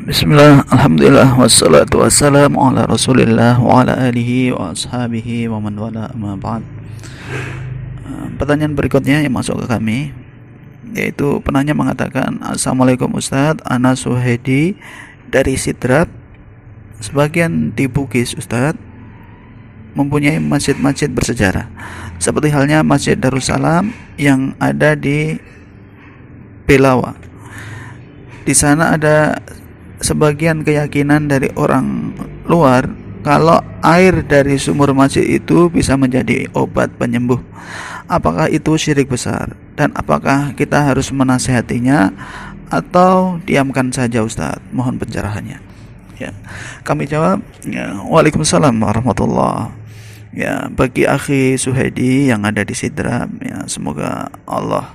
Bismillah, Alhamdulillah, wassalatu wassalamu ala rasulillah wa ala alihi wa ashabihi wa man wala amma ba'd. Eh, Pertanyaan berikutnya yang masuk ke kami Yaitu penanya mengatakan Assalamualaikum Ustadz, Ana Suhedi dari Sidrap. Sebagian di Bugis Ustadz Mempunyai masjid-masjid bersejarah. Seperti halnya Masjid Darussalam yang ada di Pelawa di sana ada sebagian keyakinan dari orang luar kalau air dari sumur masjid itu bisa menjadi obat penyembuh. Apakah itu syirik besar? Dan apakah kita harus menasehatinya atau diamkan saja Ustaz? Mohon pencerahannya. Ya. Kami jawab, ya, Waalaikumsalam warahmatullah. Ya, bagi akhi Suhedi yang ada di Sidrap, ya, semoga Allah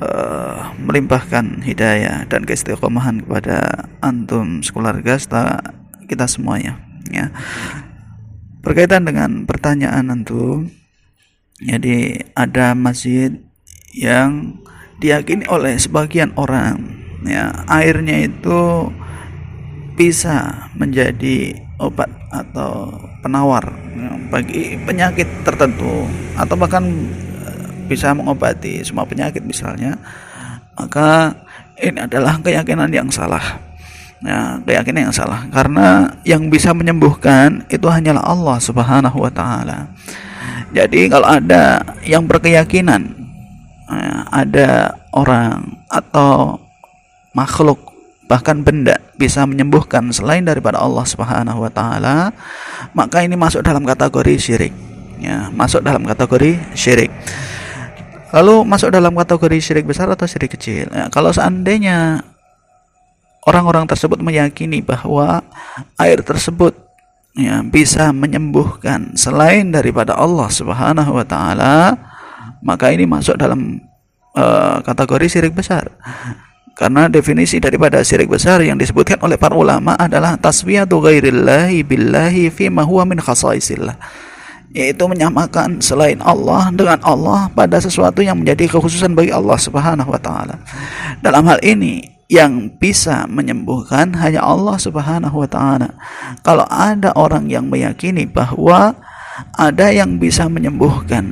uh, melimpahkan hidayah dan keistiqomahan kepada antum sekeluarga kita semuanya ya. Berkaitan dengan pertanyaan antum jadi ada masjid yang diyakini oleh sebagian orang ya airnya itu bisa menjadi obat atau penawar ya, bagi penyakit tertentu atau bahkan bisa mengobati semua penyakit misalnya maka ini adalah keyakinan yang salah. Ya keyakinan yang salah. Karena yang bisa menyembuhkan itu hanyalah Allah Subhanahu wa taala. Jadi kalau ada yang berkeyakinan ya, ada orang atau makhluk bahkan benda bisa menyembuhkan selain daripada Allah Subhanahu wa taala maka ini masuk dalam kategori syirik. Ya masuk dalam kategori syirik Lalu masuk dalam kategori syirik besar atau syirik kecil? Ya, kalau seandainya orang-orang tersebut meyakini bahwa air tersebut ya, bisa menyembuhkan selain daripada Allah Subhanahu wa taala, maka ini masuk dalam uh, kategori syirik besar. Karena definisi daripada syirik besar yang disebutkan oleh para ulama adalah taswiyatu ghairillahi billahi fi ma huwa min khasaisillah yaitu menyamakan selain Allah dengan Allah pada sesuatu yang menjadi kekhususan bagi Allah Subhanahu wa taala. Dalam hal ini yang bisa menyembuhkan hanya Allah Subhanahu wa taala. Kalau ada orang yang meyakini bahwa ada yang bisa menyembuhkan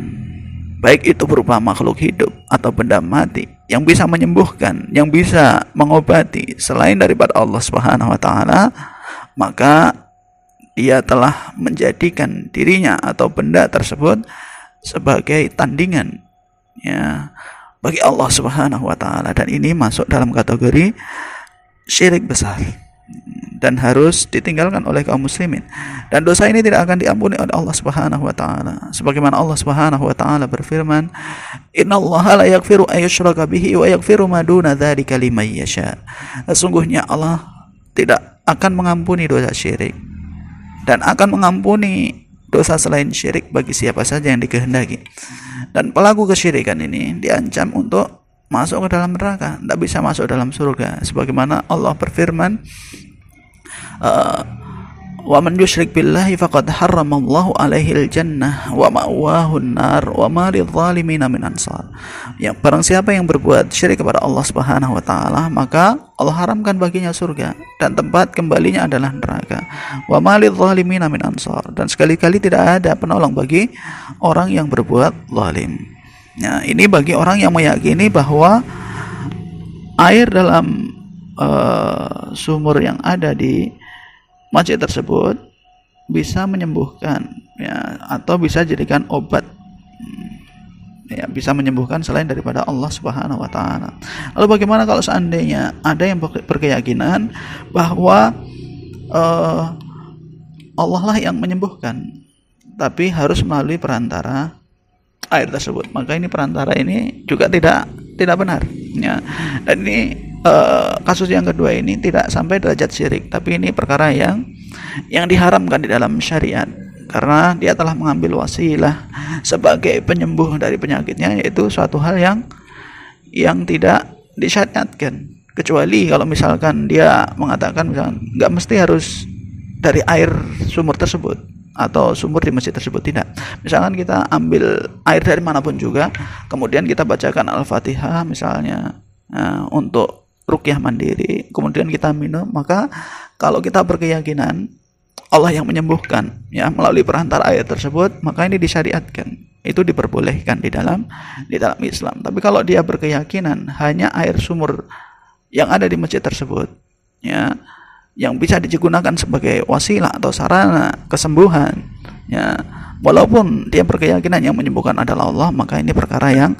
baik itu berupa makhluk hidup atau benda mati yang bisa menyembuhkan, yang bisa mengobati selain daripada Allah Subhanahu wa taala, maka dia telah menjadikan dirinya atau benda tersebut sebagai tandingan ya bagi Allah Subhanahu wa taala. Dan ini masuk dalam kategori syirik besar dan harus ditinggalkan oleh kaum muslimin. Dan dosa ini tidak akan diampuni oleh Allah Subhanahu wa taala. Sebagaimana Allah Subhanahu wa taala berfirman innallaha la yaghfiru ayyushraka bihi wa yaghfiru ma duna dzalika liman yasha. Sesungguhnya Allah tidak akan mengampuni dosa syirik dan akan mengampuni dosa selain syirik bagi siapa saja yang dikehendaki. Dan pelaku kesyirikan ini diancam untuk masuk ke dalam neraka, tidak bisa masuk dalam surga. Sebagaimana Allah berfirman, uh, wa man yusyrik billahi faqad harramallahu alaihi jannah wa ma'wahu nar wa ma lidh-dhalimin min. Ya, barang siapa yang berbuat syirik kepada Allah Subhanahu wa taala, maka Allah haramkan baginya surga dan tempat kembalinya adalah neraka. Wa ma lidh-dhalimin min. Dan sekali-kali tidak ada penolong bagi orang yang berbuat zalim. Ya, ini bagi orang yang meyakini bahwa air dalam uh, sumur yang ada di masjid tersebut bisa menyembuhkan ya atau bisa jadikan obat ya bisa menyembuhkan selain daripada Allah Subhanahu wa taala. Lalu bagaimana kalau seandainya ada yang berkeyakinan bahwa uh, Allah lah yang menyembuhkan tapi harus melalui perantara air tersebut. Maka ini perantara ini juga tidak tidak benar ya. Dan ini uh, kasus yang kedua ini tidak sampai derajat syirik, tapi ini perkara yang yang diharamkan di dalam syariat karena dia telah mengambil wasilah sebagai penyembuh dari penyakitnya yaitu suatu hal yang yang tidak disyariatkan. Kecuali kalau misalkan dia mengatakan misalkan nggak mesti harus dari air sumur tersebut atau sumur di masjid tersebut. Tidak. Misalkan kita ambil air dari mana pun juga kemudian kita bacakan al-fatihah misalnya nah, untuk rukyah mandiri, kemudian kita minum, maka kalau kita berkeyakinan Allah yang menyembuhkan ya melalui perantara ayat tersebut, maka ini disyariatkan. Itu diperbolehkan di dalam di dalam Islam. Tapi kalau dia berkeyakinan hanya air sumur yang ada di masjid tersebut ya yang bisa digunakan sebagai wasilah atau sarana kesembuhan ya walaupun dia berkeyakinan yang menyembuhkan adalah Allah maka ini perkara yang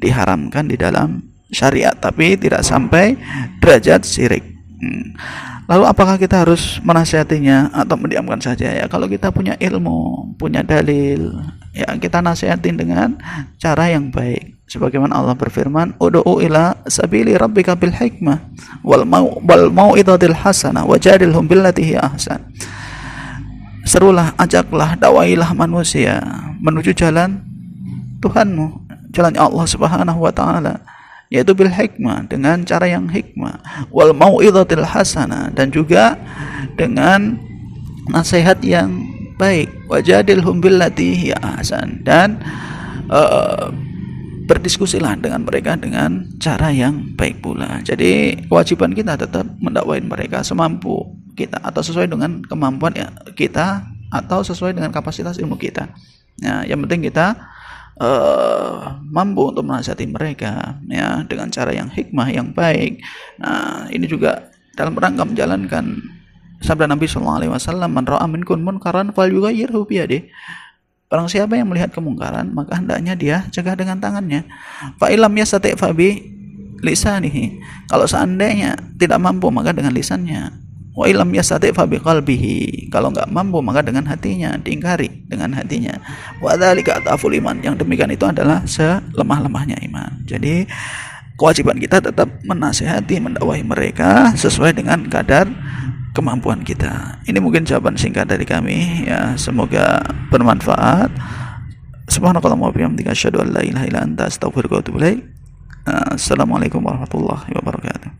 diharamkan di dalam syariat tapi tidak sampai derajat syirik. Hmm. lalu apakah kita harus menasihatinya atau mendiamkan saja ya? Kalau kita punya ilmu punya dalil ya kita nasihatin dengan cara yang baik. Sebagaimana Allah berfirman ud'u ila sabili rabbika bil hikmah wal mau wal mau'izatil hasanah wajadilhum billati ahsan. Serulah ajaklah dakwailah manusia menuju jalan Tuhanmu jalan Allah Subhanahu wa taala yaitu bil hikmah dengan cara yang hikmah wal mau'izatil hasanah dan juga dengan nasihat yang baik wajadilhum billati ahsan dan uh, berdiskusilah dengan mereka dengan cara yang baik pula. Jadi kewajiban kita tetap mendakwain mereka semampu kita atau sesuai dengan kemampuan ya, kita atau sesuai dengan kapasitas ilmu kita. Nah, yang penting kita uh, mampu untuk menasihati mereka ya dengan cara yang hikmah yang baik. Nah, ini juga dalam rangka menjalankan sabda Nabi Shallallahu Alaihi Wasallam, "Man ra'a minkum munkaran falyughayyirhu biyadihi." Barang siapa yang melihat kemungkaran, maka hendaknya dia cegah dengan tangannya. Fa ilam yastati' fabi lisanihi. Kalau seandainya tidak mampu maka dengan lisannya. Wa ilam yastati' fabi qalbihi. Kalau enggak mampu maka dengan hatinya, diingkari dengan hatinya. Wa dzalika ataful. Yang demikian itu adalah selemah-lemahnya iman. Jadi kewajiban kita tetap menasehati, mendakwahi mereka sesuai dengan kadar kemampuan kita. Ini mungkin jawaban singkat dari kami ya, semoga bermanfaat. Subhanakallahumma wa bihamdika asyhadu an la ilaha illa anta astaghfiruka wa atubu. Assalamualaikum warahmatullahi wabarakatuh.